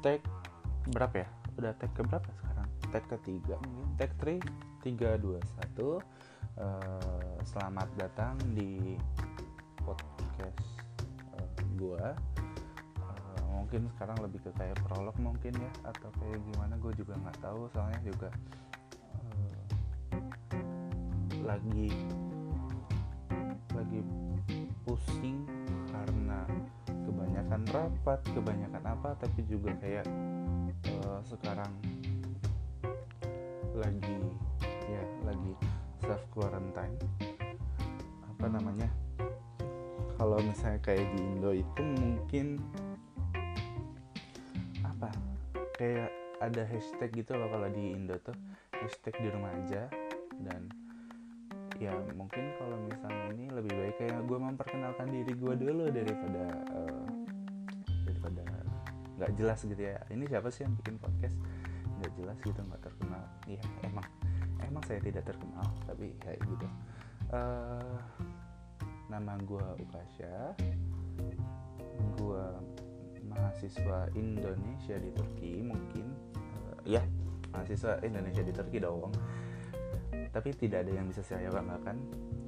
tag berapa ya? Udah tag ke berapa sekarang? Tag ketiga mungkin. Tag 3 3 2 1 uh, selamat datang di podcast uh, gua. Uh, mungkin sekarang lebih ke kayak prolog mungkin ya atau kayak gimana gue juga nggak tahu. Soalnya juga uh, lagi lagi pusing karena kebanyakan rapat kebanyakan apa tapi juga kayak uh, sekarang lagi ya lagi self quarantine. Apa namanya? Kalau misalnya kayak di Indo itu mungkin apa? Kayak ada hashtag gitu loh kalau di Indo tuh hashtag di rumah aja. Dan ya mungkin kalau misalnya ini lebih baik kayak gue memperkenalkan diri gue dulu daripada uh, nggak jelas gitu ya. Ini siapa sih yang bikin podcast? Nggak jelas gitu nggak terkenal. Iya emang emang saya tidak terkenal tapi kayak gitu. Uh, nama gue Ukasha. Gue mahasiswa Indonesia di Turki mungkin. Uh, ya mahasiswa Indonesia di Turki dong. Tapi tidak ada yang bisa saya banggakan.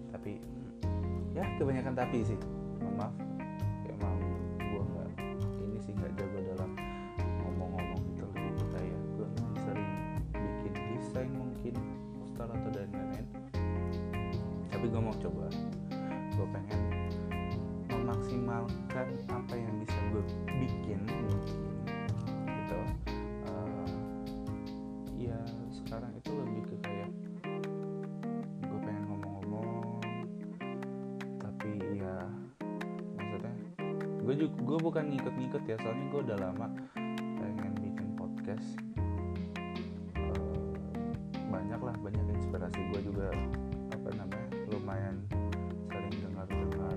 Tapi ya kebanyakan tapi sih. Maaf mungkin poster atau dan lain-lain tapi gue mau coba. Gue pengen memaksimalkan apa yang bisa gue bikin gitu. Uh, ya sekarang itu lebih ke kayak gue pengen ngomong-ngomong. Tapi ya maksudnya gue juga gue bukan ngikut-ngikut ya soalnya gue udah lama pengen bikin podcast banyak lah banyak inspirasi gue juga apa namanya lumayan sering dengar-dengar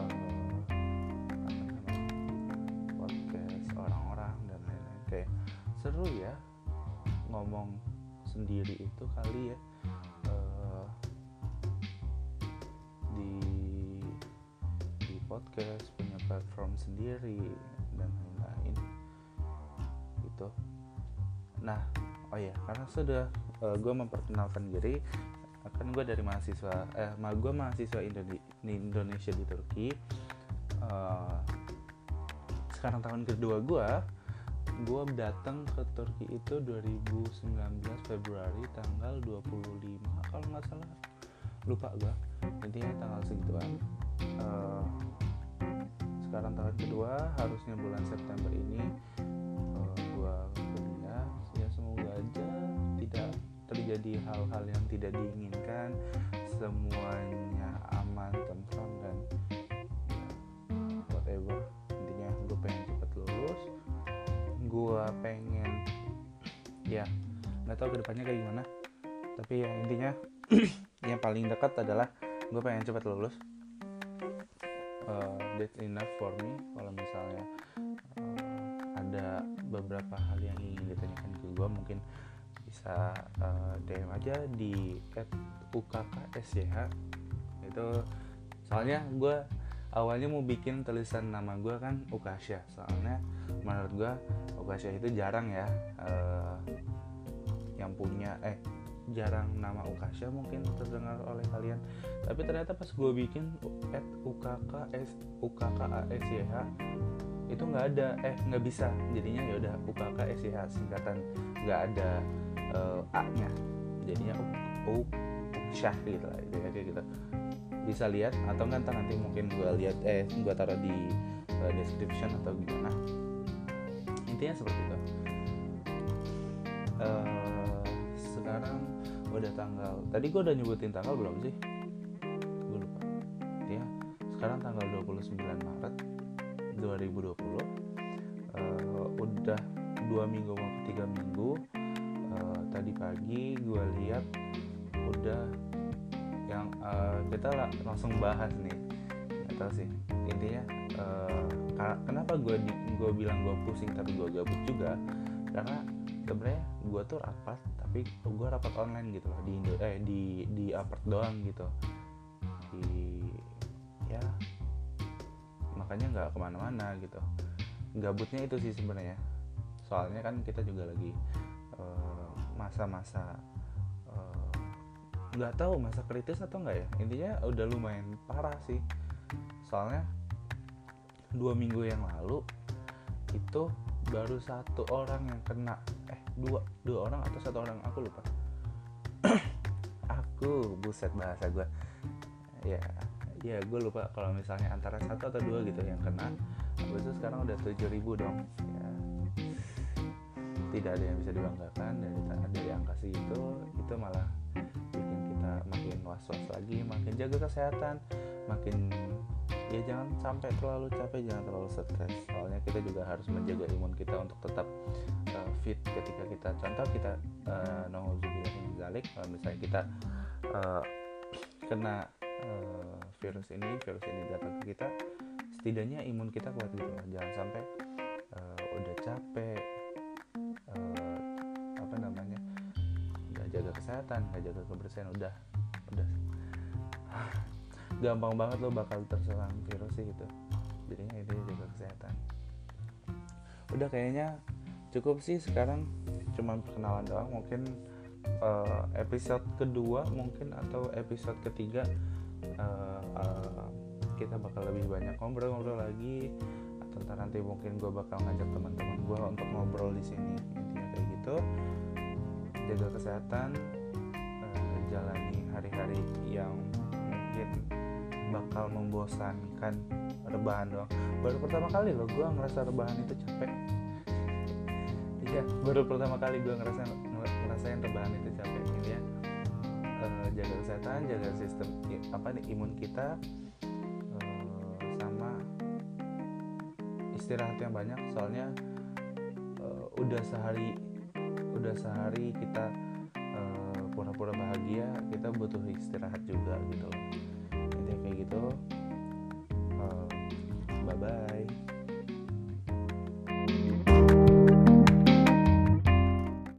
uh, apa namanya podcast orang-orang dan lain-lain. Kayak seru ya ngomong sendiri itu kali ya uh, di di podcast punya platform sendiri dan lain-lain. Gitu. Nah oh ya karena sudah uh, gue memperkenalkan diri. Kan gue dari mahasiswa eh ma gue mahasiswa Indone Indonesia di Turki. Uh, sekarang tahun kedua gue gue datang ke Turki itu 2019 Februari tanggal 25 kalau nggak salah. Lupa gue intinya tanggal segituan. Uh, sekarang tahun kedua harusnya bulan September ini uh, gue tidak terjadi hal-hal yang tidak diinginkan semuanya aman tentram dan ya whatever. Intinya gue pengen cepat lulus. Gue pengen ya nggak tahu ke depannya kayak gimana. Tapi ya intinya yang paling dekat adalah gue pengen cepat lulus. Uh, that's enough for me. Kalau misalnya uh, ada beberapa hal yang ingin ditanyakan ke gue mungkin bisa uh, DM aja di @ukksych itu soalnya gue awalnya mau bikin tulisan nama gue kan Ukasha. Soalnya menurut gue Ukasha itu jarang ya uh, yang punya eh jarang nama Ukasha mungkin terdengar oleh kalian. Tapi ternyata pas gue bikin at ukkasyh itu nggak ada. Eh nggak bisa. Jadinya ya udah ukkasyh singkatan. Nggak ada uh, a nya jadinya u gitu lah itu ya kayak gitu. Bisa lihat atau nggak nanti mungkin gue lihat eh gue taruh di uh, description atau gimana. Intinya seperti itu. Uh, sekarang udah tanggal tadi gue udah nyebutin tanggal belum sih? Gue lupa. Ya sekarang tanggal 29 Maret 2020 uh, udah dua minggu mau tiga minggu tadi pagi gue lihat udah yang uh, kita langsung bahas nih. Nggak tahu sih. Intinya uh, kenapa gue gue bilang gue pusing tapi gue gabut juga? Karena sebenarnya gue tuh rapat tapi gue rapat online gitu loh di Indo eh di di apart doang gitu. Di ya makanya nggak ke mana-mana gitu. Gabutnya itu sih sebenarnya. Soalnya kan kita juga lagi eh, masa-masa uh, nggak tahu masa kritis atau enggak ya. Intinya udah lumayan parah sih. Soalnya dua minggu yang lalu itu baru satu orang yang kena eh dua dua orang atau satu orang aku lupa. Aku buset bahasa gue ya ya gue lupa kalau misalnya antara satu atau dua gitu yang kena. Habis sekarang udah tujuh ribu dong tidak ada yang bisa dibanggakan dari dari angka segitu itu malah bikin kita makin was was lagi makin jaga kesehatan makin ya jangan sampai terlalu capek jangan terlalu stres. Soalnya kita juga harus menjaga imun kita untuk tetap uh, fit ketika kita contoh kita uh, zalik kalau misalnya kita uh, kena uh, virus ini virus ini datang ke kita setidaknya imun kita kuat gitu jangan sampai uh, udah capek kesehatan nggak jaga kebersihan udah udah. Gampang banget lo bakal terserang virus sih gitu. Jadinya itu jaga kesehatan. Udah kayaknya cukup sih sekarang cuma perkenalan doang. Mungkin uh, episode kedua mungkin atau episode ketiga uh, uh, kita bakal lebih banyak ngobrol-ngobrol lagi. Atau nanti mungkin gue bakal ngajak teman-teman gue untuk ngobrol di sini intinya kayak gitu jaga kesehatan uh, jalani hari-hari yang mungkin bakal membosankan rebahan doang. Baru pertama kali loh gue ngerasa rebahan itu capek. Iya baru pertama kali gue ngerasa ngerasain rebahan itu capek. Gitu ya. E, jaga kesehatan jaga sistem apa nih imun kita e, sama istirahat yang banyak. Soalnya e, udah sehari udah sehari kita eh, pura-pura uh, bahagia kita butuh istirahat juga gitu. Intinya kayak gitu eh, uh, bye bye